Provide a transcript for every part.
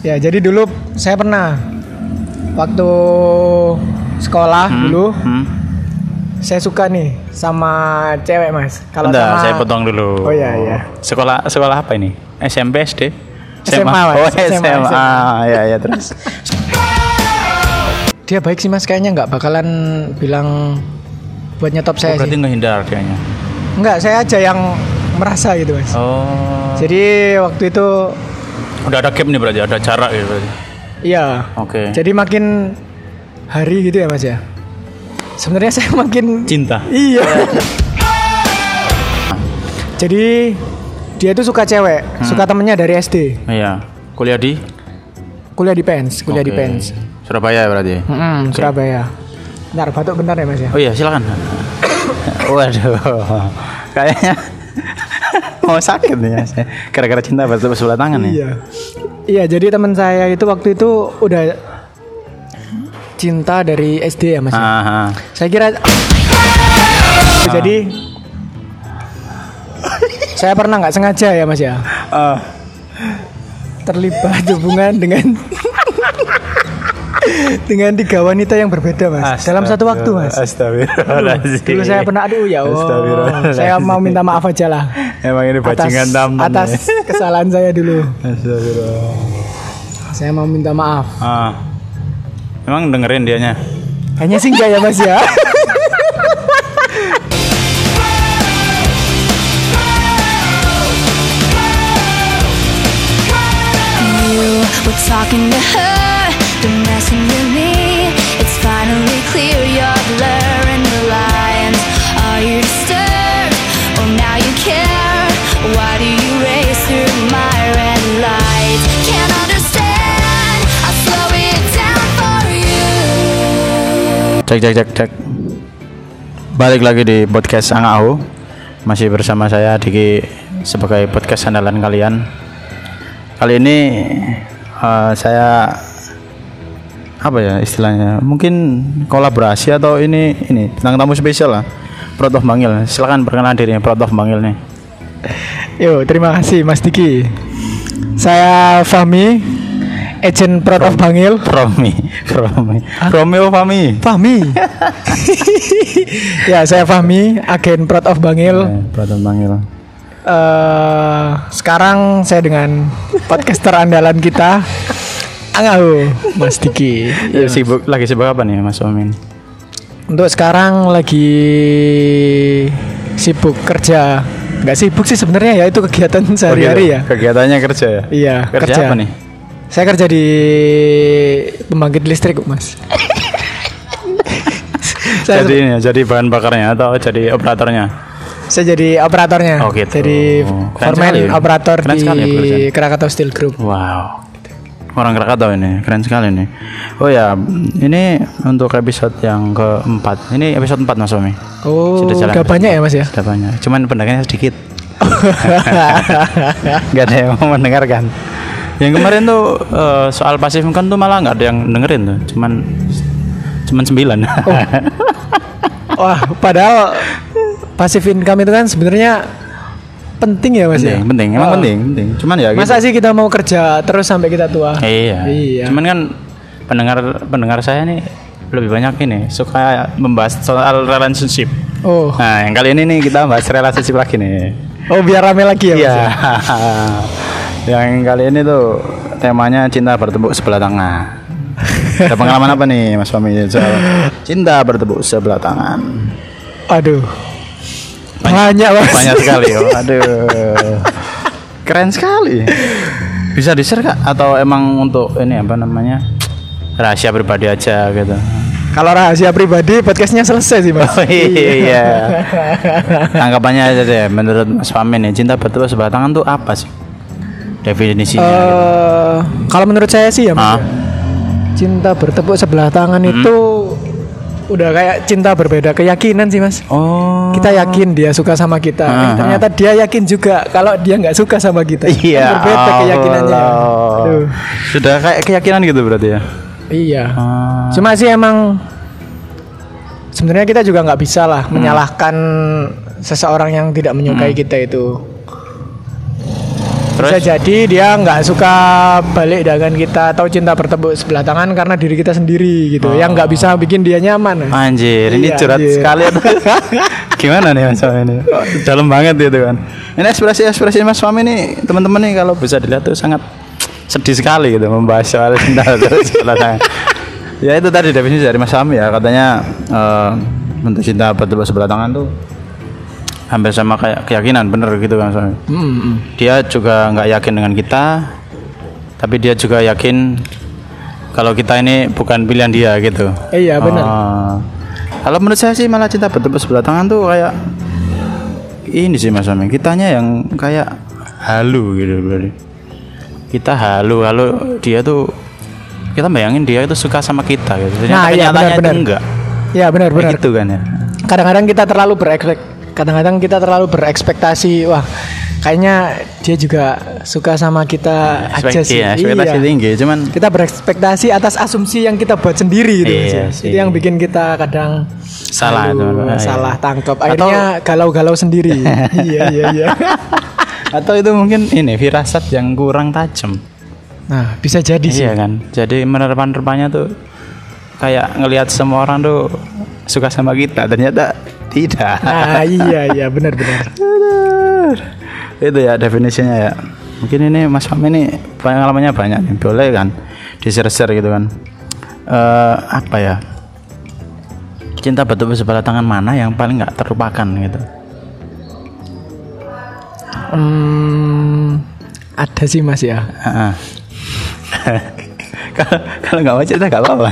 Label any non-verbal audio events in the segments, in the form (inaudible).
Ya, jadi dulu saya pernah waktu sekolah dulu Hmm. saya suka nih sama cewek, Mas. Kalau sama saya potong dulu. Oh, iya, iya. Sekolah sekolah apa ini? SMP, SD? SMA, Mas. Oh, SMA, SMA. SMA. Ah, ya ya terus. (laughs) dia baik sih, Mas. Kayaknya nggak bakalan bilang buat nyetop saya Oh, berarti sih. ngehindar kayaknya. Enggak, saya aja yang merasa gitu, Mas. Oh. Jadi waktu itu Udah ada gap nih berarti, ada jarak gitu berarti. iya. Oke. Jadi makin hari gitu ya, Mas ya. Sebenarnya saya (laughs) makin Cinta. Iya. Jadi dia tuh suka cewek, Hmm. suka temennya dari SD. Iya. Kuliah di Kuliah di Pens, kuliah di Oke. Pens. Surabaya berarti. Mm-mm, Surabaya. Bentar, batuk bentar ya Mas ya. Oh iya, silakan. (coughs) Waduh. Kayaknya mau sakit nih ya. saya. Gara-gara cinta bertepuk sebelah tangan nih. Iya. Iya, jadi teman saya itu waktu itu udah cinta dari SD ya Mas. ya? Ah, ah. Saya kira jadi saya pernah nggak sengaja ya Mas ya Ah. terlibat hubungan dengan (laughs) dengan tiga wanita yang berbeda Mas dalam satu waktu Mas. Astagfirullahaladzim. Dulu saya pernah aduh ya Allah. Saya mau minta maaf aja lah Emang ini atas bajingan tampan. atas ya. kesalahan saya dulu. Astagfirullah. Saya mau minta maaf. Ah. Emang dengerin dianya? Kayaknya sih enggak ya Mas ya. Were talking to her, Cek cek cek cek. Balik lagi di podcast Angau. Masih bersama saya Diki sebagai podcast andalan kalian. Kali ini eh, saya apa ya istilahnya? Mungkin kolaborasi atau ini ini tentang tamu spesial lah. Proud of Bangil. Silakan perkenalan diri Proud of Bangil nih. Yo, terima kasih Mas Diki. Saya Fahmi, agent Proud of Bangil. Romi, Romi, Romeo Fami. Fahmi. (laughs) ya, saya Fahmi, agen Proud of Bangil. Eh, Proud of Bangil. eh sekarang saya dengan podcaster andalan kita Angau Mas Diki Ya, sibuk lagi sibuk apa nih Mas Omin? untuk sekarang lagi sibuk kerja nggak sibuk sih sebenarnya ya itu kegiatan sehari-hari ya Kegiatannya kerja ya? iya Kerja, apa nih? Saya kerja di pembangkit listrik Mas (laughs) saya, jadi ini jadi bahan bakarnya atau jadi operatornya? saya jadi operatornya Oh, gitu. jadi foreman sekali. operator Keren di sekali ya. Krakatau Steel Group Wow. Orang Krakatau ini, keren sekali nih. Oh ya, ini untuk episode yang keempat. Ini episode 4 Mas Omi. oh Sudah jalan udah episode banyak ya. Mas ya Sudah banyak. Cuman pendengarnya sedikit. (laughs) (laughs) Gak ada yang mau mendengarkan. Yang kemarin tuh eh, soal pasif kan tuh malah nggak ada yang dengerin tuh. Cuman cuman sembilan. (laughs) Wah, padahal passive income itu kan sebenarnya penting ya mas penting, ya. penting, emang Oh. penting, penting. Cuman ya gitu. Masa sih kita mau kerja terus sampai kita tua? Iya. Iya. Cuman kan pendengar pendengar saya nih lebih banyak ini suka membahas soal relationship. Oh, Nah, yang kali ini nih kita bahas relationship lagi nih. oh biar rame lagi ya mas. Iya. ya? (laughs) yang kali ini tuh temanya cinta bertepuk sebelah tangan. Ada pengalaman apa nih Mas Fahmi soal cinta bertepuk sebelah tangan? Aduh, banyak mas. Banyak sekali. Oh. Aduh. Keren sekali. Bisa di-share Kak atau emang untuk ini apa namanya? rahasia pribadi aja gitu. Kalau rahasia pribadi podcastnya selesai sih mas. Oh iya. Tanggapannya aja deh menurut Mas Fahmi nih cinta bertepuk sebelah tangan tuh apa sih? Definisinya gitu. Eh, kalau menurut saya sih ya. Ah. Cinta bertepuk sebelah tangan Hmm. itu udah kayak cinta berbeda keyakinan sih mas. Oh. Kita yakin dia suka sama kita. Eh, Ah, ternyata dia yakin juga kalau dia nggak suka sama kita. Kan Iya. berbeda keyakinannya. Allah. Aduh. Sudah kayak keyakinan gitu berarti ya. Iya. Ah. Cuma sih emang sebenarnya kita juga nggak bisa lah Hmm. menyalahkan seseorang yang tidak menyukai kita itu. Terus? Bisa jadi dia nggak suka balik dengan kita atau cinta bertepuk sebelah tangan karena diri kita sendiri gitu. Yang nggak bisa bikin dia nyaman. Anjir, ini Iya, curhat anjir. sekali. (laughs) Gimana nih Mas ini? Dalam banget gitu kan. Ini ekspresi-ekspresi Mas Fahmi ini teman-teman nih kalau bisa dilihat tuh sangat sedih sekali gitu membahas soal (laughs) cinta sebelah tangan. Ya itu tadi definisi dari Mas Fahmi ya katanya bentuk cinta bertepuk sebelah tangan tuh hampir sama kayak keyakinan bener gitu kan Mas Fahmi. Hmm, hmm. Dia juga nggak yakin dengan kita, tapi dia juga yakin kalau kita ini bukan pilihan dia gitu. Iya benar. Oh. Kalau menurut saya sih malah cinta bertepuk sebelah tangan tuh kayak ini sih Mas Amin. Kitanya yang kayak halu gitu berarti. Kita halu, halu dia tuh kita bayangin dia itu suka sama kita gitu. Ternyata Nah, iya, kenyataannya benar, itu benar. enggak. Ya benar benar. gitu kan ya. Kadang-kadang kita terlalu berekspek kadang-kadang kita terlalu berekspektasi wah kayaknya dia juga suka sama kita aja Ekspek- sih. iya, ekspektasi Iya. tinggi, cuman Kita berekspektasi atas asumsi yang kita buat sendiri gitu. Iya sih. Itu yang bikin kita kadang Salah, aduh. Iya. salah tangkap. Akhirnya galau-galau sendiri. (laughs) iya iya iya. (laughs) atau itu mungkin ini firasat yang kurang tajam. Nah, bisa jadi sih. Iya kan. Jadi menerpa-nerpanya tuh kayak ngelihat semua orang tuh suka sama kita, ternyata tidak. Nah, iya iya benar benar. itu ya definisinya ya. Mungkin ini Mas Fahmi ini pengalamannya banyak nih. Boleh kan? Di share-share gitu kan. Eh apa ya? Cinta betul sebelah tangan mana yang paling nggak terlupakan gitu? Hmm, ada sih Mas ya. Kalau kalau nggak mau cerita nggak apa-apa.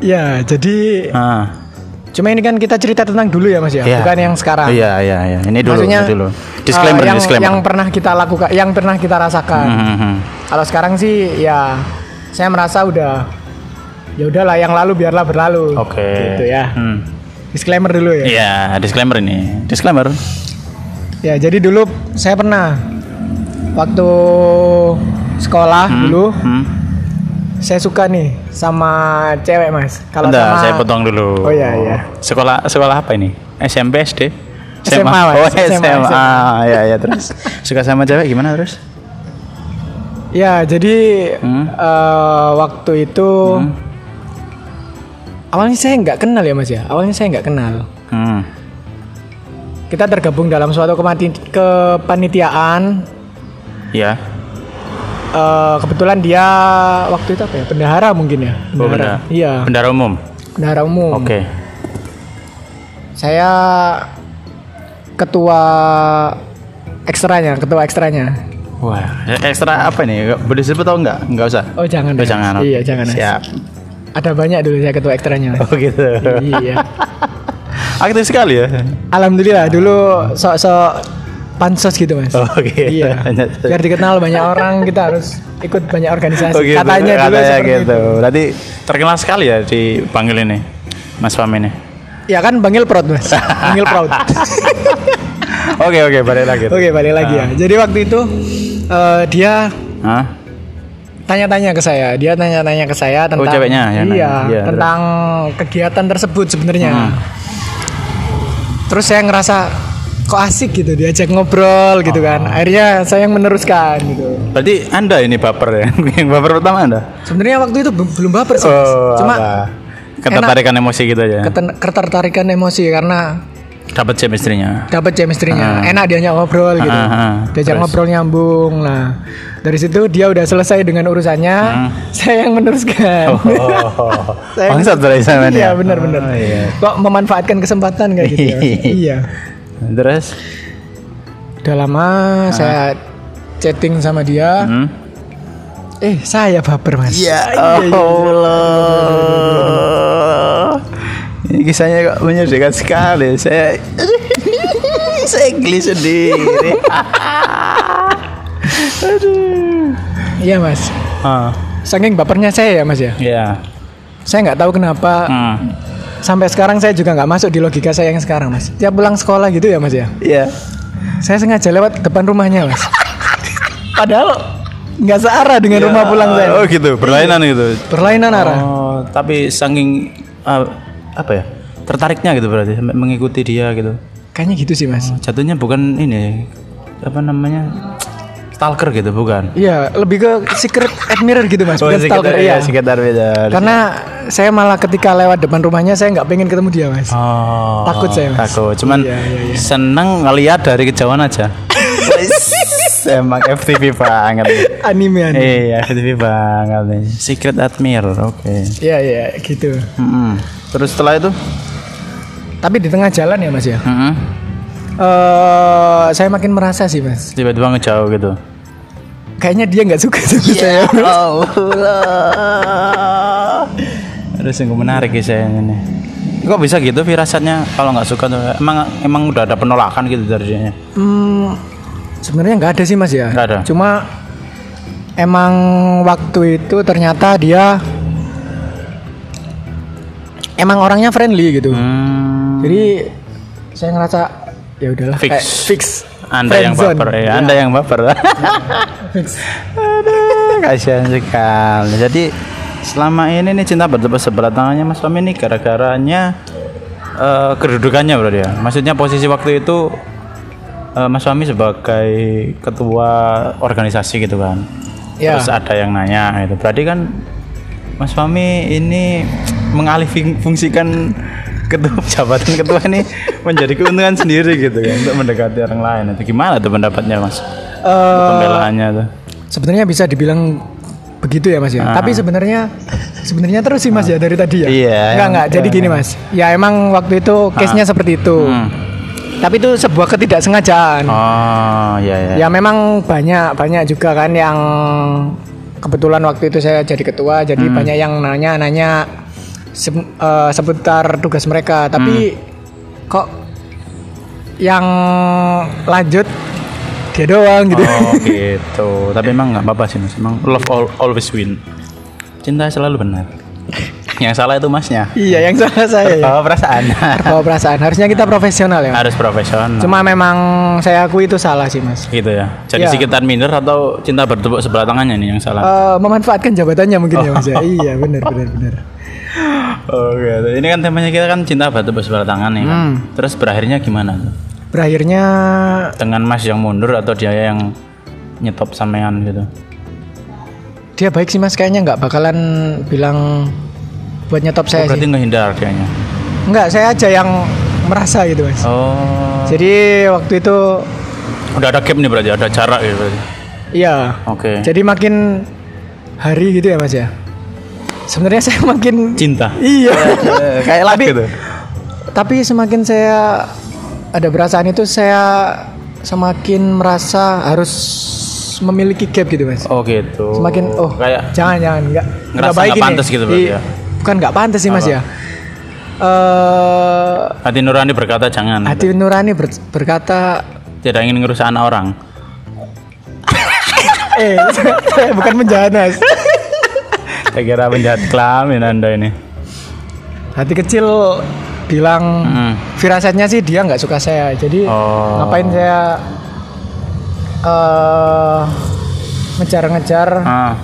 Ya, jadi Ah, cuma ini kan kita cerita tentang dulu ya Mas ya, iya. bukan yang sekarang. iya iya iya ini dulu Maksudnya ini dulu disclaimer eh, yang, disclaimer yang pernah kita lakukan, yang pernah kita rasakan. Hmm, hmm, hmm. Kalau sekarang sih ya saya merasa udah ya udahlah yang lalu biarlah berlalu. oke Gitu ya. Hmm. Disclaimer dulu ya. Iya, disclaimer ini. Disclaimer. Ya, jadi dulu saya pernah waktu sekolah dulu Hmm. Saya suka nih sama cewek, Mas. Kalau sama saya potong dulu. Oh, iya, iya. Sekolah sekolah apa ini? SMP, SD? SMA, Mas. Oh, SMA, SMA. SMA. Ya, ya terus. Suka sama cewek gimana terus? Ya, jadi Hmm. eh, waktu itu awalnya saya nggak kenal ya, Mas ya. Awalnya saya nggak kenal. Hmm. Kita tergabung dalam suatu kepanitiaan. Ya. Eh, kebetulan dia waktu itu apa ya? Bendahara mungkin ya. Oh, benda. Iya, Bendara umum. bendahara umum. Oke. Saya ketua ekstranya, ketua ekstranya. Wah, ekstra apa nih? Boleh disebut atau enggak? Enggak usah. Oh jangan, Oh, Mas. jangan. Iya jangan. Mas. Siap. Ada banyak dulu saya ketua ekstranya. Oh gitu. iya. (laughs) Aktif sekali ya. Alhamdulillah dulu sok-sok pansos gitu mas. Oh, gitu. Iya. (laughs) Biar dikenal banyak orang kita harus ikut banyak organisasi. Oh gitu. Katanya dulu Katanya seperti gitu. itu. Berarti terkenal sekali ya dipanggil ini. Mas Fam ini. Ya kan panggil proud mas. (laughs) Panggil proud. (laughs) Oke oke balik lagi. Oke balik lagi ya. Jadi waktu itu eh, dia tanya-tanya ke saya. Dia tanya-tanya ke saya tentang Oh, ceweknya yang iya, nanya. Iya, tentang kegiatan tersebut sebenarnya. Hmm. Terus saya ngerasa kok asik gitu diajak ngobrol gitu Oh. kan. Akhirnya saya yang meneruskan gitu. Berarti Anda ini baper ya? Yang (laughs) baper pertama Anda? Sebenarnya waktu itu be- belum baper sih. Mas. Cuma Oh, apa? ketertarikan emosi gitu aja. keten- ketertarikan emosi karena Dapat chemistry-nya. dapat chemistry-nya. Ah. Enak diajak ngobrol gitu. Ah, ah. Diajak Terus? ngobrol nyambung. Nah, dari situ dia udah selesai dengan urusannya, Hmm. (laughs) saya yang meneruskan. Oh, (laughs) Saya- bangsat berarti sama dia. Iya, benar benar. Oh, iya. Kok memanfaatkan kesempatan kayak gitu ya? iya. Terus? Udah lama saya chatting sama dia. Hmm? Eh, saya baper, Mas. Ya Iya, iya. Allah. Ini kisahnya kok menyedihkan sekali. Saya (laughs) saya geli sendiri. (laughs) Aduh. Iya, Mas. Ah, Saking bapernya saya ya, Mas ya. ya. Saya nggak tahu kenapa Hmm. Sampai sekarang saya juga nggak masuk di logika saya yang sekarang, Mas. Tiap pulang sekolah gitu ya, Mas ya. Iya. Saya sengaja lewat depan rumahnya, Mas. Padahal nggak searah dengan rumah pulang saya. Oh gitu, berlainan gitu. Berlainan arah. Oh, tapi saking ah, apa ya? Tertariknya gitu berarti sampai mengikuti dia gitu. Kayaknya gitu sih, Mas. Jatuhnya bukan ini apa namanya stalker gitu bukan? Iya, lebih ke secret admirer gitu mas, bukan stalker iya. sekitar beda. Karena saya malah ketika lewat depan rumahnya saya nggak pengen ketemu dia mas. Oh, Takut saya, Mas. Takut. Cuman Iya, iya, iya. seneng ngelihat dari kejauhan aja. (laughs) Emang FTV banget. Anime anime. Iya, FTV banget nih. Secret admirer, oke. Iya iya gitu. Mm-mm. Terus setelah itu? Tapi di tengah jalan ya mas ya. Mm-mm. Eh saya makin merasa sih mas. Tiba-tiba ngejauh gitu. Kayaknya dia nggak suka sama Iya. saya. Allah. Aduh sungguh menarik kisah ini. Kok bisa gitu firasatnya kalau nggak suka tuh emang emang udah ada penolakan gitu dari dia. Hmm, sebenarnya nggak ada sih mas ya. Nggak ada. Cuma emang waktu itu ternyata dia emang orangnya friendly gitu. Hmm, Jadi saya ngerasa ya udahlah Fix. kayak fix. anda yang baper ya, Ya, Anda yang baper. (laughs) fix. Aduh, kasihan sekali. Jadi selama ini nih cinta bertepuk sebelah tangannya Mas Fahmi ini gara-garanya eh, kedudukannya berarti ya. Maksudnya posisi waktu itu eh, Mas Fahmi sebagai ketua organisasi gitu kan. Ya. Terus ada yang nanya gitu. Berarti kan Mas Fahmi ini mengalih fung- fungsikan ketua jabatan ketua ini menjadi keuntungan sendiri gitu kan untuk mendekati orang lain. Itu gimana tuh pendapatnya Mas? Eh, Pembelaannya tuh. sebenarnya bisa dibilang begitu ya mas ya. Tapi sebenarnya sebenarnya terus sih mas ya dari tadi ya. Ah. Iya, Enggak enggak. Jadi gini mas. Ya emang waktu itu case-nya seperti itu. Hmm. Tapi itu sebuah ketidaksengajaan. Oh, ya ya. Ya memang banyak banyak juga kan yang kebetulan waktu itu saya jadi ketua, jadi Hmm. banyak yang nanya-nanya se- eh, seputar tugas mereka. Tapi Hmm. kok yang lanjut dia doang gitu. Oh (laughs) gitu. Tapi emang nggak apa-apa sih mas. Emang love all, always win. Cinta selalu benar. (laughs) Yang salah itu masnya. iya, yang salah saya. ya. Terbawa perasaan. Terbawa perasaan. Harusnya kita profesional ya. Mas. Harus profesional. Cuma memang saya akui itu salah sih mas. gitu ya. Jadi Iya. sekitar minder atau cinta bertepuk sebelah tangannya nih yang salah. Eh, memanfaatkan jabatannya mungkin ya mas ya. (laughs) Iya benar benar benar. Oh gitu. Ini kan temanya kita kan cinta bertepuk sebelah tangan nih kan. Hmm. Terus berakhirnya gimana? Berakhirnya Dengan mas yang mundur atau dia yang nyetop sampean gitu? dia baik sih mas kayaknya nggak bakalan bilang buat nyetop Oh, saya berarti sih. ngehindar kayaknya. Enggak, saya aja yang merasa gitu mas. Oh. Jadi waktu itu Udah ada gap nih berarti, ada jarak gitu berarti. iya. Oke. Jadi makin hari gitu ya mas ya. Sebenarnya saya makin Cinta. iya. Kayak lagu Tapi- gitu. Tapi semakin saya ada perasaan itu saya semakin merasa harus memiliki gap gitu mas. Oh gitu. Semakin oh kayak jangan jangan nggak nggak baik ini. pantas gitu berarti Iya. ya? Bukan nggak pantas sih mas Apa? ya. Eh hati nurani berkata jangan. hati nurani ber- berkata Tidak ingin ngerusak anak orang. eh saya (laughs) bukan menjahat mas. Saya kira penjahat kelamin anda ini. Hati kecil bilang Hmm. firasatnya sih dia nggak suka saya. Jadi Oh. ngapain saya eh ngejar-ngejar Ah,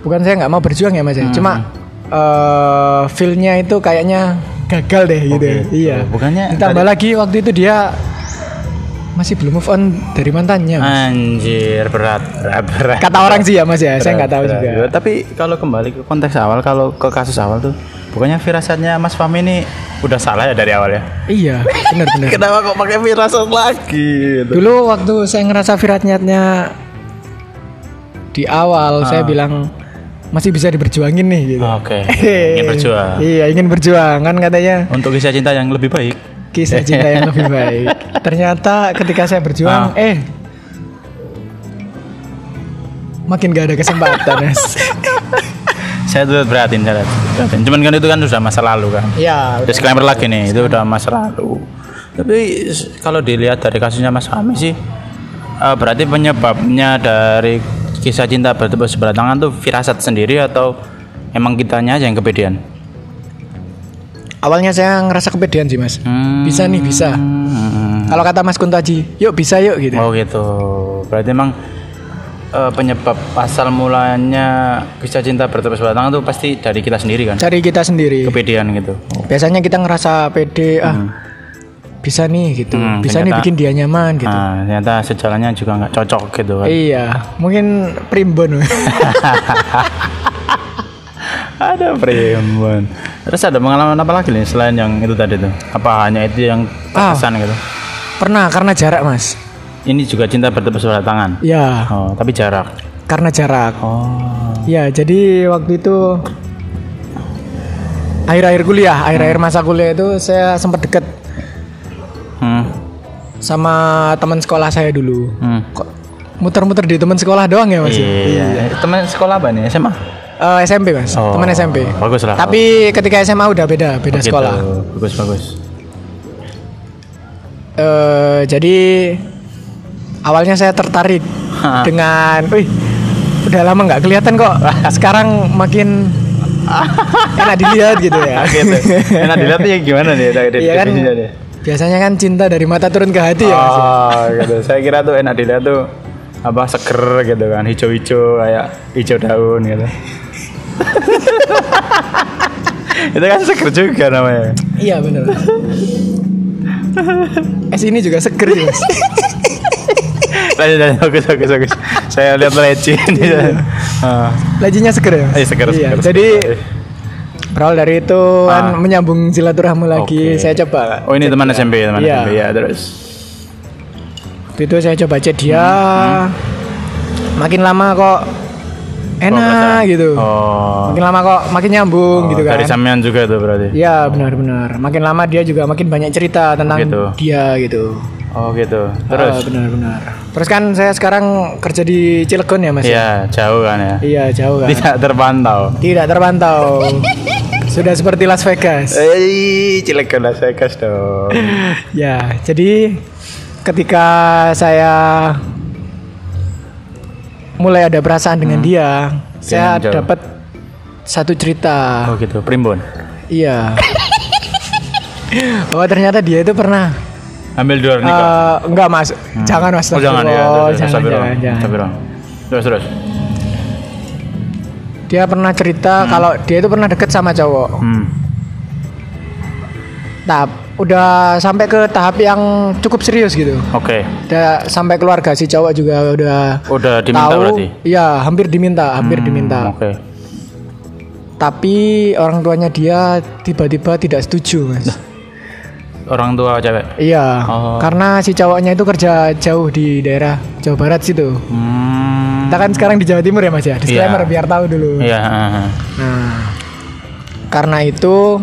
bukan saya nggak mau berjuang ya mas ya Hmm. cuma eh feelnya itu kayaknya gagal deh gitu gitu. iya Bukannya ditambah lagi waktu itu dia masih belum move on dari mantannya Mas. anjir berat, berat, berat. kata orang sih ya mas ya saya nggak tahu Berat, juga berat. Tapi kalau kembali ke konteks awal, kalau ke kasus awal tuh, bukannya firasatnya Mas Fahmi ini udah salah ya dari awal ya? iya benar benar (laughs) Kenapa kok pakai firasat lagi? gitu? dulu waktu saya ngerasa viratnya di awal saya Ah. bilang masih bisa diberjuangin nih gitu Oke, (laughs) ingin berjuang iya ingin berjuang kan katanya untuk kisah cinta yang lebih baik. kisah cinta yang lebih baik (laughs) ternyata ketika saya berjuang Ah. eh makin gak ada kesempatan mas (laughs) Saya tuh beratin, saya beratin. Cuman kan itu kan sudah masa lalu kan. ya Disclaimer lagi nih, itu udah masa lalu. Tapi kalau dilihat dari kasusnya Mas Fahmi sih, eh, berarti penyebabnya dari kisah cinta bertepuk sebelah tangan tuh firasat sendiri atau emang kitanya aja yang kepedean? awalnya saya ngerasa kepedean sih mas Hmm. bisa nih bisa Hmm. kalau kata mas Kunto Aji yuk bisa yuk gitu Oh gitu. Berarti emang eh, penyebab asal mulanya kisah cinta bertepuk sebelah tangan tuh pasti dari kita sendiri kan? cari kita sendiri Kepedean gitu. Oh. biasanya kita ngerasa pede ah Hmm. Bisa nih gitu Hmm, bisa nih ternyata- bikin dia nyaman gitu Nah, ternyata sejalannya juga nggak cocok gitu kan. iya mungkin primbon (laughs) ada primbon. Terus ada pengalaman apa lagi nih selain yang itu tadi tuh? Apa hanya itu yang terkesan gitu? pernah karena jarak mas Ini juga cinta bertepuk sebelah tangan. ya Oh, tapi jarak. karena jarak Oh. ya jadi waktu itu akhir-akhir kuliah akhir-akhir masa kuliah itu saya sempat deket Hmm. sama teman sekolah saya dulu Hmm. kok muter-muter di teman sekolah doang ya mas ya? Iya. Teman sekolah apa nih? SMA? Eh, SMP mas Oh, teman SMP bagus lah. tapi ketika SMA udah beda beda Gitu. sekolah Bagus bagus. Eh, jadi awalnya saya tertarik Ha. dengan, wih, udah lama nggak kelihatan kok. (laughs) Sekarang makin (laughs) enak dilihat gitu ya. gitu. Enak dilihat ya gimana nih? Iya kan. nih? Biasanya kan cinta dari mata turun ke hati ya. Mas? Oh, gitu. Saya kira tuh enak dilihat tuh apa seger gitu kan, hijau-hijau kayak hijau daun gitu. (laughs) itu kan seger juga namanya. Iya benar. Es ini juga seger sih mas. Lanjut lanjut bagus bagus bagus. Saya lihat leci ini. Ah, Lajinya seger ya mas. eh, seger, Iya, seger, Jadi seger. Berawal dari itu kan Ah. menyambung silaturahmi lagi. Oke. Saya coba. Oh ini teman SMP teman Iya. SMP ya terus. Waktu itu saya coba chat dia. Makin lama kok enak Oh, gitu. Oh. Makin lama kok makin nyambung Oh, gitu kan. Dari sampean juga tuh berarti. Iya benar-benar. Makin lama dia juga makin banyak cerita tentang gitu. dia gitu. Oh gitu. Ah, Terus. benar-benar. Terus kan saya sekarang kerja di Cilegon ya mas. Iya jauh kan ya. Iya jauh kan. Tidak terpantau. Tidak terpantau. Sudah seperti Las Vegas. Eh, cilek ke Las Vegas dong. (laughs) Ya, jadi ketika saya mulai ada perasaan dengan dia, saya Hmm. jauh. dapat satu cerita. Oh gitu, primbon. Iya. Bahwa (laughs) ternyata dia itu pernah Ambil dua nikah. eh, enggak Mas, jangan Mas. oh jangan ya, terus, terus, jangan. Terus terus. Dia pernah cerita kalau dia itu pernah deket sama cowok. Hmm. Tahap udah sampai ke tahap yang cukup serius gitu. Oke. Udah sampai keluarga si cowok juga udah Udah diminta tahu. berarti. Iya, hampir diminta, hampir Hmm, diminta. Oke. Tapi orang tuanya dia tiba-tiba tidak setuju, Mas. Orang tua cewek. Iya, Oh. karena si cowoknya itu kerja jauh di daerah Jawa Barat situ. Hmm. Kita kan sekarang di Jawa Timur ya, Mas ya. Disclaimer Iya. biar tahu dulu. Iya. heeh. Nah, karena itu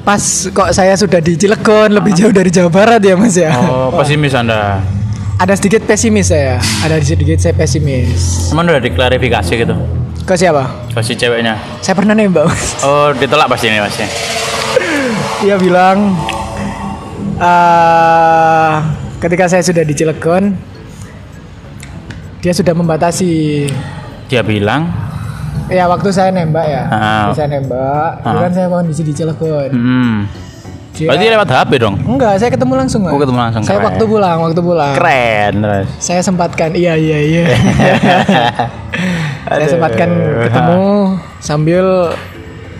pas kok saya sudah di Cilegon lebih jauh dari Jawa Barat ya, Mas ya. Oh, (laughs) pesimis Anda. Ada sedikit pesimis saya. Ada sedikit saya pesimis. Cuman udah diklarifikasi gitu. Ke siapa? Ke si ceweknya. Saya pernah nembak, Mas. Oh, ditolak pasti ini pasti. Dia bilang eh ketika saya sudah di Cilegon dia sudah membatasi Dia bilang, ya waktu saya nembak ya Ah. waktu saya nembak itu kan saya kondisi di Cilegon hmm. Dia- Berarti lewat HP dong. enggak saya ketemu langsung. Oh, ketemu langsung, saya keren. waktu pulang waktu pulang Keren terus. saya sempatkan iya iya iya (laughs) saya sempatkan ketemu sambil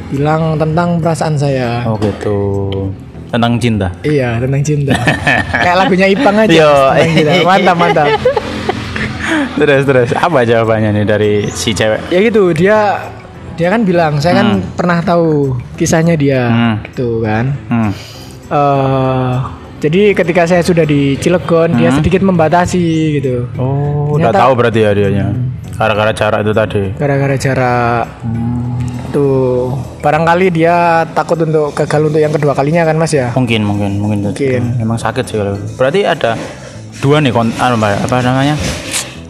bilang tentang perasaan saya Oh gitu. Tentang cinta. iya tentang cinta (laughs) kayak lagunya Ipang aja Yo. mantap mantap (laughs) terus terus apa jawabannya nih dari si cewek? ya gitu dia dia kan bilang saya kan pernah tahu kisahnya dia Hmm. gitu kan Hmm. eh jadi ketika saya sudah di Cilegon dia sedikit membatasi gitu Oh, udah Ternyata- tahu berarti ya dianya. Gara-gara jarak itu tadi. gara-gara jarak tuh barangkali dia takut untuk gagal untuk yang kedua kalinya kan mas ya Mungkin mungkin mungkin. Mungkin. Emang sakit sih kalau. Berarti ada dua nih kon anu, apa namanya?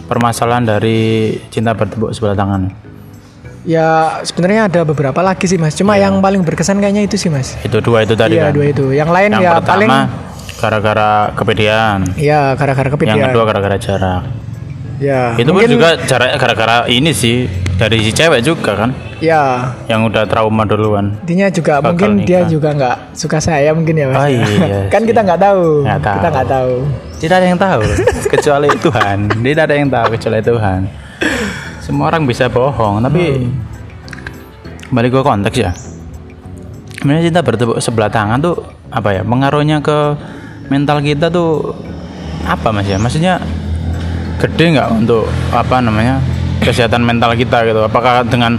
Permasalahan dari cinta bertepuk sebelah tangan. ya sebenarnya ada beberapa lagi sih mas cuma yang paling berkesan kayaknya itu sih mas Itu dua itu tadi iya kan. dua itu yang lain Yang ya pertama paling gara-gara kepedean. ya gara-gara Yang kepedean kedua gara-gara jarak. ya Itu pun juga jaraknya gara-gara ini sih dari si cewek juga kan ya yang udah trauma duluan. intinya juga Bakal mungkin dia nikah. juga nggak suka saya mungkin ya mas Oh, iya (laughs) kan sih. kita nggak tahu tahu. kita nggak tahu Tidak ada yang tahu kecuali Tuhan. Tidak ada yang tahu kecuali Tuhan. Semua orang bisa bohong, tapi balik ke konteks ya. Sebenarnya cinta bertepuk sebelah tangan tuh apa ya? Pengaruhnya ke mental kita tuh apa mas ya maksudnya gede nggak untuk apa namanya kesehatan mental kita gitu apakah dengan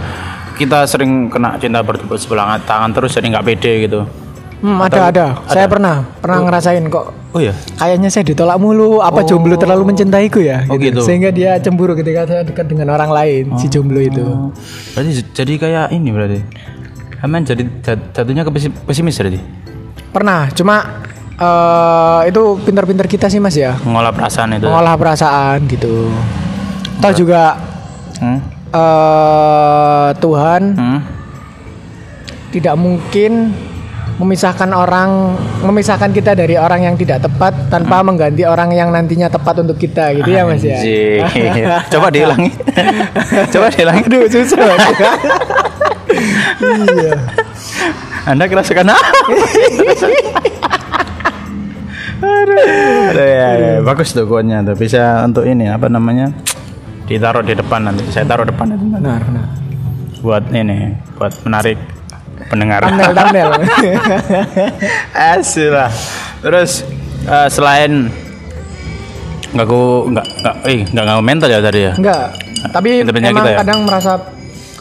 kita sering kena cinta bertepuk sebelah tangan terus jadi nggak pede gitu Hmm, ada ada. Saya pernah pernah ngerasain kok. oh ya Kayaknya saya ditolak mulu. Apa jomblo terlalu mencintaiku ya? Oh, gitu. Sehingga dia cemburu ketika saya dekat dengan orang lain, si jomblo itu. berarti jadi kayak ini berarti Aman jadi jat- jatuhnya ke pesi- pesimis berarti Pernah, cuma eh itu pinter-pinter kita sih Mas ya. mengolah perasaan itu Mengolah perasaan gitu. Tahu juga Hmm? eh Tuhan Hmm? tidak mungkin memisahkan orang memisahkan kita dari orang yang tidak tepat tanpa mengganti orang yang nantinya tepat untuk kita gitu ya Mas ya. (laughs) Coba diulangi coba diulangi Aduh susah. (laughs) iya. anda kerasukan apa Aduh, ya, ya. bagus tuh quote-nya tuh bisa untuk ini apa namanya ditaruh di depan nanti saya taruh depan nanti Benar, benar. buat ini buat menarik pendengar Thumbnail, thumbnail. (laughs) Lah. Terus eh, selain nggak ku nggak nggak eh nggak ngaruh mental ya tadi ya. Enggak. Tapi Pinter-pinter emang kita ya? kadang merasa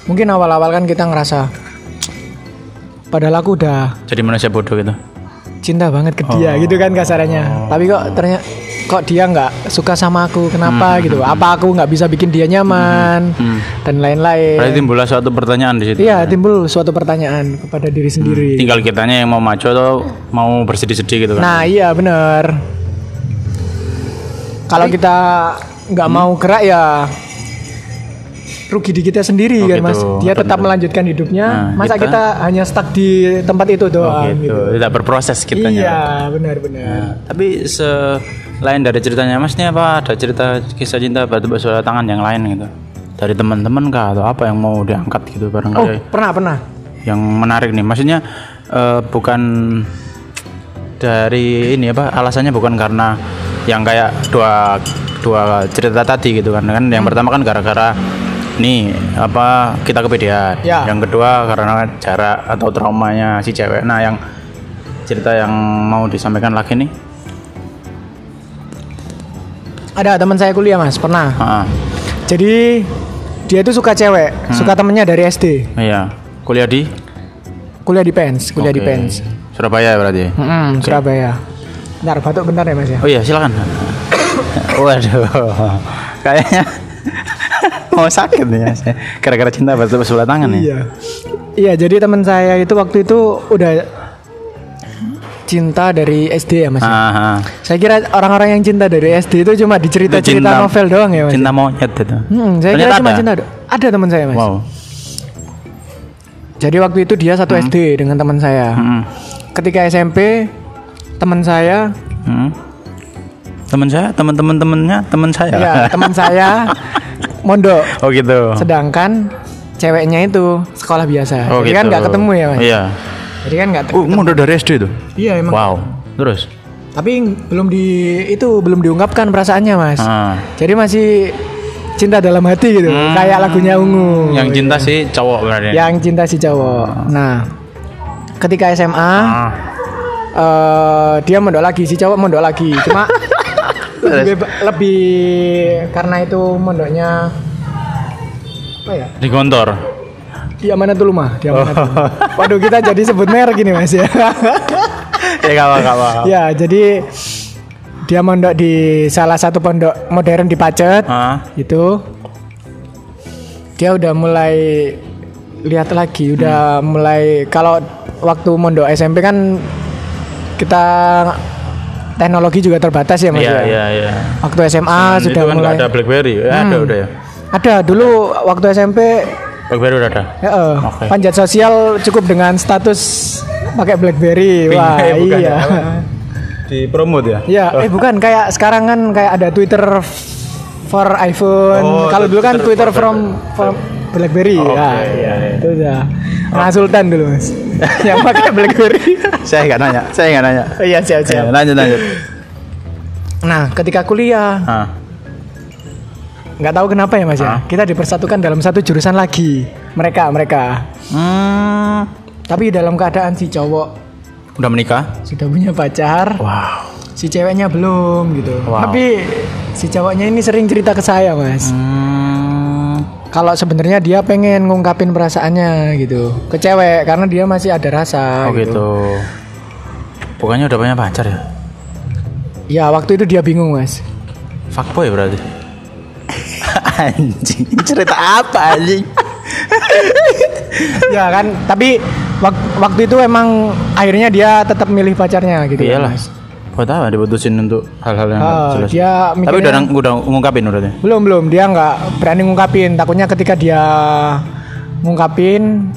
mungkin awal-awal kan kita ngerasa padahal aku udah Jadi manusia bodoh gitu. cinta banget ke dia Oh. gitu kan kasarannya. Tapi kok ternyata kok dia nggak suka sama aku kenapa gitu? Apa aku nggak bisa bikin dia nyaman Hmm. dan lain-lain. Berarti timbullah suatu pertanyaan di situ. Iya timbul suatu pertanyaan kepada diri sendiri. Tinggal kitanya yang mau maju atau mau bersedih-sedih gitu kan. Nah iya bener. Kalau kita nggak Hmm. mau gerak ya rugi di kita sendiri Oh, kan gitu. mas. Dia tetap Bener. melanjutkan hidupnya. Nah, Masa kita- kita... hanya stuck di tempat itu Oh, doang. gitu. gitu. Tidak berproses kitanya. Iya benar-benar. Nah, tapi selain dari ceritanya. Mas ini apa? Ada cerita kisah cinta batu bersuara tangan yang lain gitu. Dari teman-teman kah? Atau apa yang mau diangkat gitu Oh barangkali pernah pernah. yang menarik nih. Maksudnya eh, bukan dari ini apa? Alasannya bukan karena yang kayak dua dua cerita tadi gitu kan. Kan yang pertama kan gara-gara nih apa kita kepedean. Ya. yang kedua karena jarak atau traumanya si cewek. Nah yang cerita yang mau disampaikan lagi nih Ada teman saya kuliah mas pernah. Ah, Jadi dia itu suka cewek, Hmm. suka temennya dari SD. iya kuliah di Kuliah di Pens, kuliah di Oke. Pens. Surabaya berarti Mm-mm, Surabaya. Bentar, batuk bentar ya mas ya. Oh iya silakan. (laughs) Waduh, kayaknya mau sakit nih ya. saya. Gara-gara cinta bertepuk sebelah tangan ya. Iya. Iya, jadi teman saya itu waktu itu udah cinta dari SD ya Mas. ya? Ah, ah. Saya kira orang-orang yang cinta dari SD itu cuma di Itu cerita-cerita novel doang ya Mas. Cinta monyet itu. Hmm, saya kira Ternyata cuma ada? cinta. Ada teman saya Mas. Wow. Jadi waktu itu dia satu SD dengan teman saya. Hmm. Ketika SMP teman saya, Hmm. Teman saya, teman-teman temennya, teman saya. ya teman saya mondok. oh gitu. Sedangkan ceweknya itu sekolah biasa. Oh Jadi gitu. kan nggak ketemu ya Mas. Iya. Jadi kan nggak. Oh, udah dari SD tuh. Iya emang. Wow. Terus. Tapi belum di itu belum diungkapkan perasaannya Mas. Ah. Jadi masih cinta dalam hati gitu, Hmm. kayak lagunya Ungu. Yang cinta sih cowok berarti. Yang cinta si cowok. Nah, ketika SMA Ah. eh, dia mondok lagi, si cowok mondok lagi. Cuma (laughs) lebih, lebih karena itu mondoknya apa ya? Di kantor. Di Amanatul Rumah, di Amanatul Oh. Waduh, kita jadi sebut merek gini Mas ya. ya gak apa gak apa. ya, jadi dia mondok di salah satu pondok modern di Pacet. Ah. itu dia udah mulai lihat lagi udah Hmm. mulai kalau waktu mondok SMP kan kita teknologi juga terbatas ya mas Iya ya iya iya. waktu SMA Dan sudah itu kan mulai ada BlackBerry. Ya, ada Hmm. udah ya. ada dulu waktu SMP BlackBerry udah ada. ya, eh, Oke. panjat sosial cukup dengan status pakai BlackBerry Pink, wah eh, bukan iya ya? Di promote ya? Ya, eh bukan kayak sekarang kan kayak ada Twitter for iPhone. Oh, Kalau dulu kan Twitter Twitter from, from BlackBerry. Oke, ya, iya, iya. itu udah. Nah, Sultan dulu, Mas. (laughs) yang pakai BlackBerry. (laughs) saya nggak nanya, saya nggak nanya. oh iya, siap, Eh, siap. lanjut lanjut. Nah, ketika kuliah, Ah, nggak tahu kenapa ya, Mas Ah. ya. Kita dipersatukan dalam satu jurusan lagi. Mereka, mereka. hmm, Tapi dalam keadaan si cowok udah menikah? sudah punya pacar, Wow. si ceweknya belum gitu. Wow. Tapi si cowoknya ini sering cerita ke saya, Mas. Hmm, Kalau sebenarnya dia pengen ngungkapin perasaannya gitu ke cewek karena dia masih ada rasa oh gitu. Bukannya udah punya pacar ya? Ya, waktu itu dia bingung, Mas. Fuckboy berarti. Anjing, cerita apa anjing? ya kan, tapi wak- waktu itu emang akhirnya dia tetap milih pacarnya gitu. Iyalah. Mas. Buat apa diputusin untuk hal-hal yang Ah, jelas? dia Tapi mikirnya- udah nang- udah ngungkapin berarti. Belum belum dia nggak berani ngungkapin. Takutnya ketika dia ngungkapin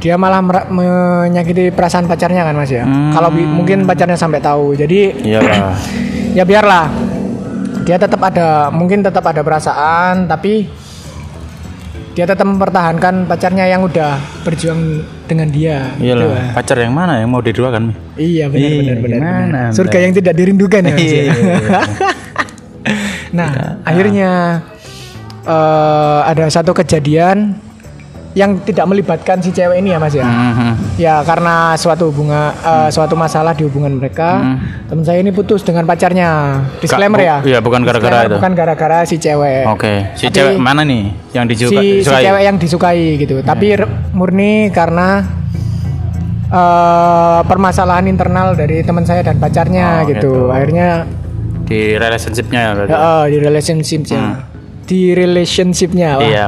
dia malah menyakiti perasaan pacarnya kan mas ya. Hmm. Kalau mungkin pacarnya sampai tahu. Jadi (clears throat) ya biarlah. Dia tetap ada mungkin tetap ada perasaan tapi dia tetap mempertahankan pacarnya yang udah berjuang dengan dia. Gitu, Iyalah. Mas. Pacar yang mana yang mau diduakan? Iya benar Iya, benar benar. gimana, benar. Surga yang tidak dirindukan ya. Mas, ya? Iya. (laughs) nah, akhirnya eh, ada satu kejadian yang tidak melibatkan si cewek ini ya Mas ya. Mhm. Ya karena suatu hubungan eh, suatu masalah di hubungan mereka, teman saya ini putus dengan pacarnya. Disclaimer bu- ya. iya, bukan gara-gara itu. Bukan gara-gara si cewek. Oke, si Tapi- cewek mana nih yang disuka, si, si disukai? cewek yang disukai gitu. Tapi re- murni karena eh, permasalahan internal dari teman saya dan pacarnya Oh, gitu. gitu. Akhirnya di relationshipnya ya eh, di relationshipnya, di relationshipnya. wah. Iya,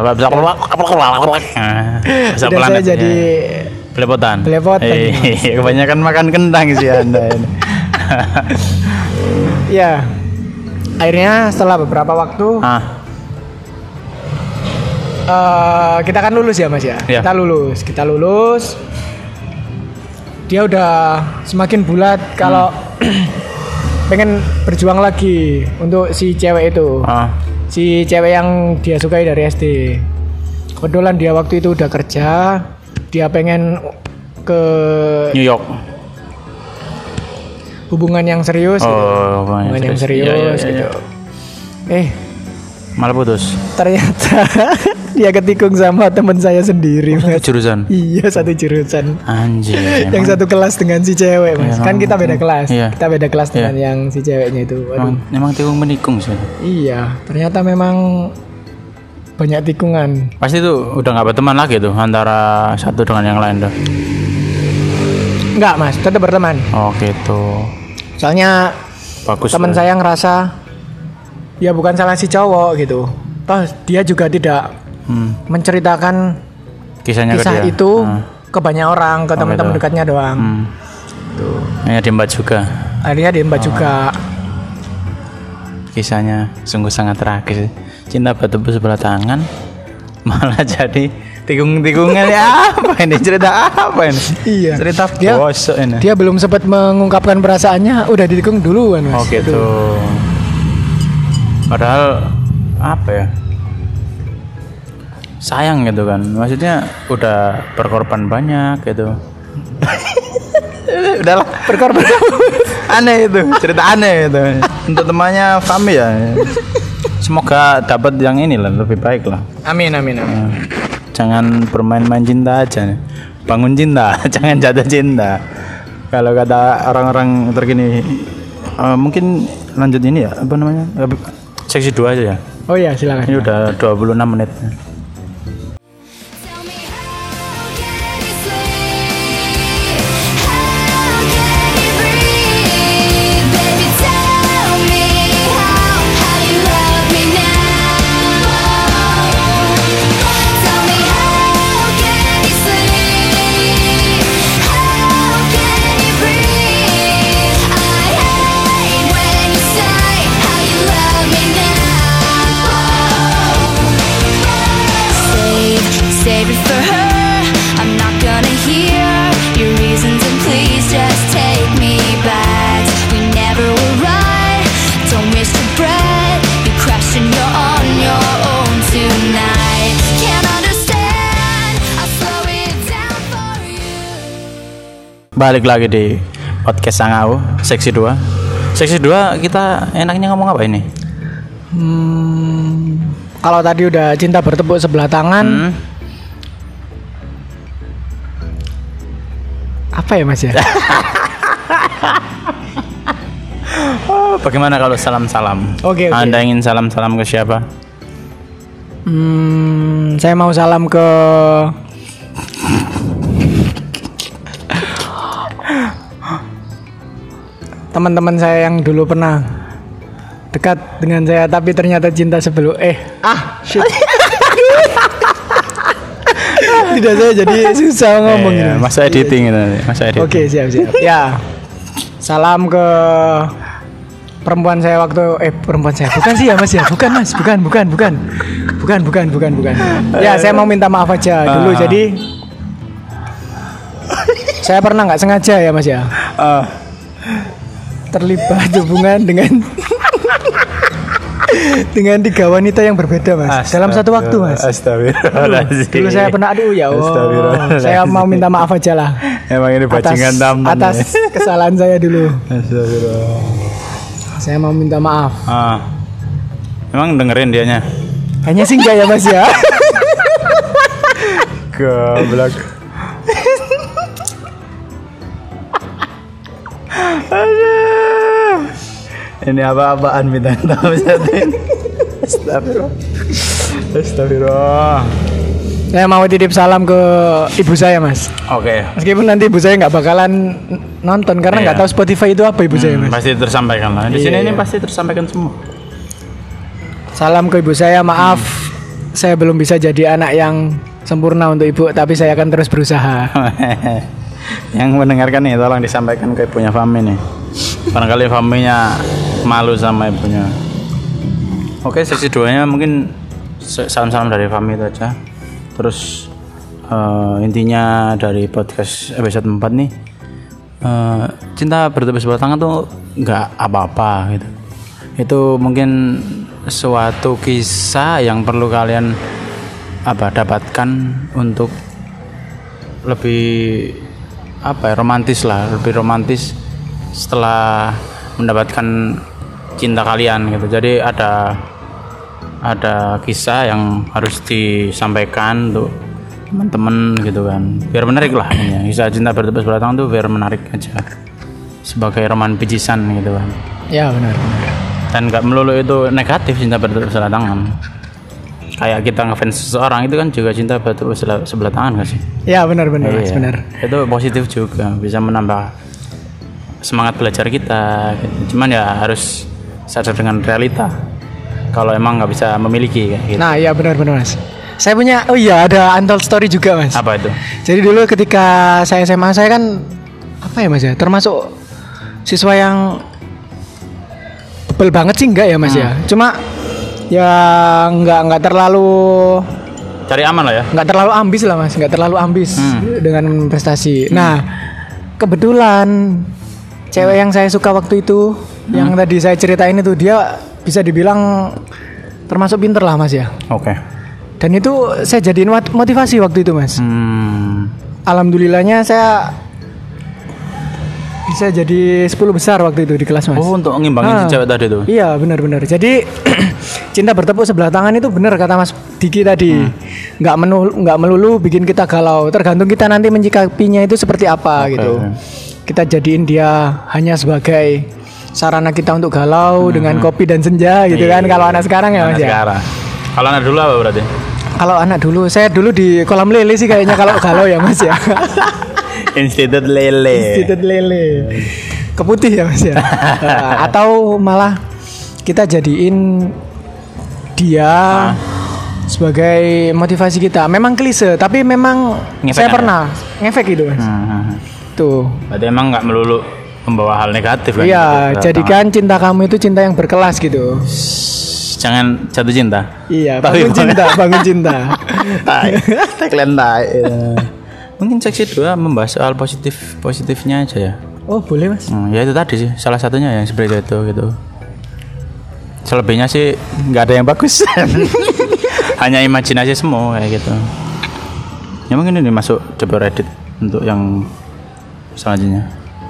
bisa Udah saya planet jadi ya. belepotan. Belepotan. Iya, kebanyakan makan kentang sih Anda ini. (laughs) ya. Akhirnya setelah beberapa waktu ah, eh, kita kan lulus ya Mas ya. Iya. Kita lulus, kita lulus. Dia udah semakin bulat kalau (clears throat) pengen berjuang lagi untuk si cewek itu. ah, Si cewek yang dia sukai dari SD. Kebetulan dia waktu itu udah kerja, dia pengen ke New York. hubungan yang serius, gitu. Oh, hubungan yang serius, Iya, iya, iya, gitu. iya. Eh, Malah putus. ternyata (laughs) dia ketikung sama teman saya sendiri, Mas. Jurusan. Iya, satu jurusan. Anjir. (laughs) yang emang- satu kelas dengan si cewek, Mas. Iya, kan emang- kita beda kelas. iya. Kita beda kelas Iya. dengan yang si ceweknya itu. Waduh. Emang, emang tikung menikung sih. Iya, ternyata memang banyak tikungan. Pasti tuh udah nggak berteman lagi tuh antara satu dengan yang lain tuh. Enggak, Mas, tetap berteman. Oh gitu. Soalnya Bagus. teman saya ngerasa ya bukan salah si cowok gitu. Toh dia juga tidak Hmm, menceritakan kisahnya kisah ke dia. itu Hmm. ke banyak orang, ke teman-teman gitu. dekatnya doang. Hmm. Hanya diembat juga. Akhirnya diembat juga. Kisahnya sungguh sangat tragis. Cinta bertepuk sebelah tangan (laughs) malah jadi tikung-tikungan ya apa ini cerita apa ini? Iya. Cerita Dia- ini. Dia belum sempat mengungkapkan perasaannya, udah ditikung duluan, Mas. Oh gitu. Padahal apa ya? Sayang gitu kan. Maksudnya udah berkorban banyak gitu. (laughs) Udahlah berkorban. (laughs) aneh itu, cerita aneh itu. Untuk temannya Fami ya. Semoga dapat yang ini lah lebih baik lah. Amin, amin, amin. Nah, Jangan bermain-main cinta aja nih. Bangun cinta, (laughs) jangan jatuh cinta. Kalau kata orang-orang terkini eh, mungkin lanjut ini ya, apa namanya? Seksi dua aja ya. Oh iya, silakan. Ini udah 26 menit. Balik lagi di podcast Sangau seksi 2. Seksi 2 kita enaknya ngomong apa ini? Hmm, kalau tadi udah cinta bertepuk sebelah tangan, Hmm? apa ya Mas ya? (laughs) bagaimana kalau salam-salam? Oke, oke. Anda ingin salam-salam ke siapa? Hmm, saya mau salam ke teman-teman saya yang dulu pernah dekat dengan saya tapi ternyata cinta sebelum eh ah shit. tidak saya jadi (laughs) susah ngomong Eh, ini. masa editing itu, masa editing. Oke siap siap. Ya. Salam ke perempuan saya waktu eh perempuan saya bukan sih ya mas ya bukan mas bukan bukan bukan bukan bukan bukan bukan ya saya mau minta maaf aja dulu Ah. jadi saya pernah nggak sengaja ya mas ya Ah, terlibat hubungan dengan dengan tiga wanita yang berbeda mas dalam satu waktu mas Astagfirullahaladzim. dulu saya pernah aduh ya Allah saya mau minta maaf aja lah Emang ini atas, bajingan taman. atas ya. kesalahan saya dulu Astagfirullah. saya mau minta maaf Ah. Emang dengerin dianya? Kayaknya sih enggak ya mas ya (laughs) Goblok. Ini apa-apaan minta tahu Zatin. Astagfirullah. Astagfirullah. Saya mau titip salam ke ibu saya mas Oke. Meskipun nanti ibu saya nggak bakalan nonton Karena nggak Iya. tahu Spotify itu apa ibu saya Hmm, mas pasti tersampaikan lah. Di Iya, sini ini iya. pasti tersampaikan semua. Salam ke ibu saya maaf Saya belum bisa jadi anak yang sempurna untuk ibu Tapi saya akan terus berusaha (laughs) yang mendengarkan nih tolong disampaikan ke ibunya Fami nih barangkali Faminya malu sama ibunya. Oke sesi duanya mungkin salam-salam dari Fami itu aja. Terus eh, intinya dari podcast episode 4 nih eh, cinta bertepuk sebelah tangan tuh nggak apa-apa gitu. Itu mungkin suatu kisah yang perlu kalian apa dapatkan untuk lebih apa ya romantis lah lebih romantis setelah mendapatkan cinta kalian gitu. Jadi ada ada kisah yang harus disampaikan untuk teman-teman gitu kan. Biar menarik lah ini kisah cinta bertepuk sebelah tangan tuh biar menarik aja. Sebagai roman picisan gitu kan. Ya benar benar. Dan nggak melulu itu negatif cinta bertepuk sebelah tangan. Kayak kita ngefans seseorang itu kan juga cinta bertepuk sebelah, sebelah tangan gak sih? Ya benar benar mas Iya. benar. Itu positif juga, bisa menambah semangat belajar kita. gitu. Cuman ya harus sadar dengan realita. Kalau emang nggak bisa memiliki gitu. Nah ya benar benar mas Saya punya oh iya ada untold story juga mas Apa itu? Jadi dulu ketika saya SMA saya kan apa ya mas ya termasuk siswa yang bebel banget sih enggak ya mas ya. Cuma ya nggak nggak terlalu Cari aman lah ya. nggak terlalu ambis lah mas, nggak terlalu ambis dengan prestasi. Nah kebetulan cewek yang saya suka waktu itu yang tadi saya ceritain itu dia bisa dibilang termasuk pinter lah mas ya. Oke. Dan itu saya jadiin mot- motivasi waktu itu mas. Hmm. Alhamdulillahnya saya bisa jadi 10 besar waktu itu di kelas mas. Oh untuk ngimbangin Ah. si cewek tadi tuh. Iya benar-benar. Jadi (clears throat) cinta bertepuk sebelah tangan itu benar kata Mas Diki tadi. Hmm. Nggak menul nggak melulu bikin kita galau. Tergantung kita nanti menyikapinya itu seperti apa Oke, gitu. Kita jadiin dia hanya sebagai sarana kita untuk galau dengan kopi dan senja gitu kan. Hmm. Iya. Kalau anak sekarang ya Anak Mas ya. sekarang. Kalau anak dulu apa berarti? Kalau anak dulu saya dulu di kolam lele sih kayaknya kalau galau ya Mas ya. (laughs) Institut lele. Institut lele. Keputih ya Mas ya. (laughs) Atau malah kita jadiin dia sebagai motivasi kita. Memang klise, tapi memang Ngefek saya ada? pernah ngefek itu Mas. Hmm. Tuh. Berarti emang nggak melulu membawa hal negatif kan? Iya, Gitu, jadikan cinta kamu itu cinta yang berkelas gitu. Jangan jatuh cinta. Iya, Tapi bangun cinta, bangun cinta. (laughs) tai tagline tai mungkin seksi dua membahas soal positif positifnya aja ya Oh, boleh Mas. Hmm, ya itu tadi sih salah satunya yang seperti itu gitu selebihnya sih nggak ada yang bagus (laughs) hanya imajinasi semua kayak gitu ya mungkin ini masuk coba Reddit untuk yang selanjutnya.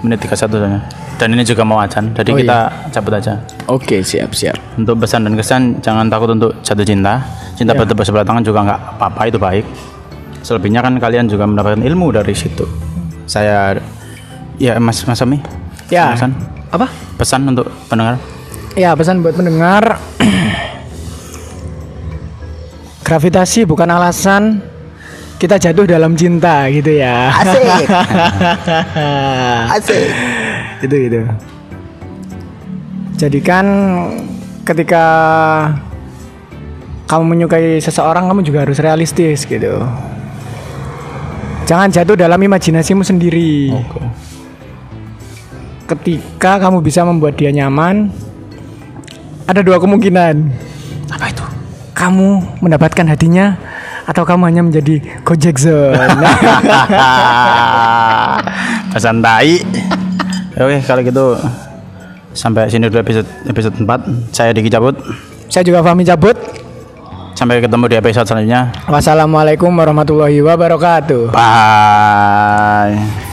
Menit 31 soalnya dan ini juga mau acan jadi Oh, kita cabut aja. Oke, siap, siap. untuk pesan dan kesan jangan takut untuk jatuh cinta. Cinta Ya. bertepuk sebelah tangan juga nggak apa-apa itu baik. Selebihnya kan kalian juga mendapatkan ilmu dari situ. Saya ya mas mas Ami? Ya. pesan? Apa? pesan untuk pendengar? Ya pesan buat pendengar. (clears throat) Gravitasi bukan alasan kita jatuh dalam cinta gitu ya Asik. (laughs) Asik. itu gitu jadikan ketika kamu menyukai seseorang kamu juga harus realistis gitu jangan jatuh dalam imajinasimu sendiri Oke. ketika kamu bisa membuat dia nyaman ada dua kemungkinan Apa itu? kamu mendapatkan hatinya atau kamu hanya menjadi Gojek Zone. (laughs) Pesan tai. Oke, kalau gitu sampai sini dulu episode episode 4. Saya Diki cabut. Saya juga Fahmi cabut. Sampai ketemu di episode selanjutnya. Wassalamualaikum warahmatullahi wabarakatuh. Bye.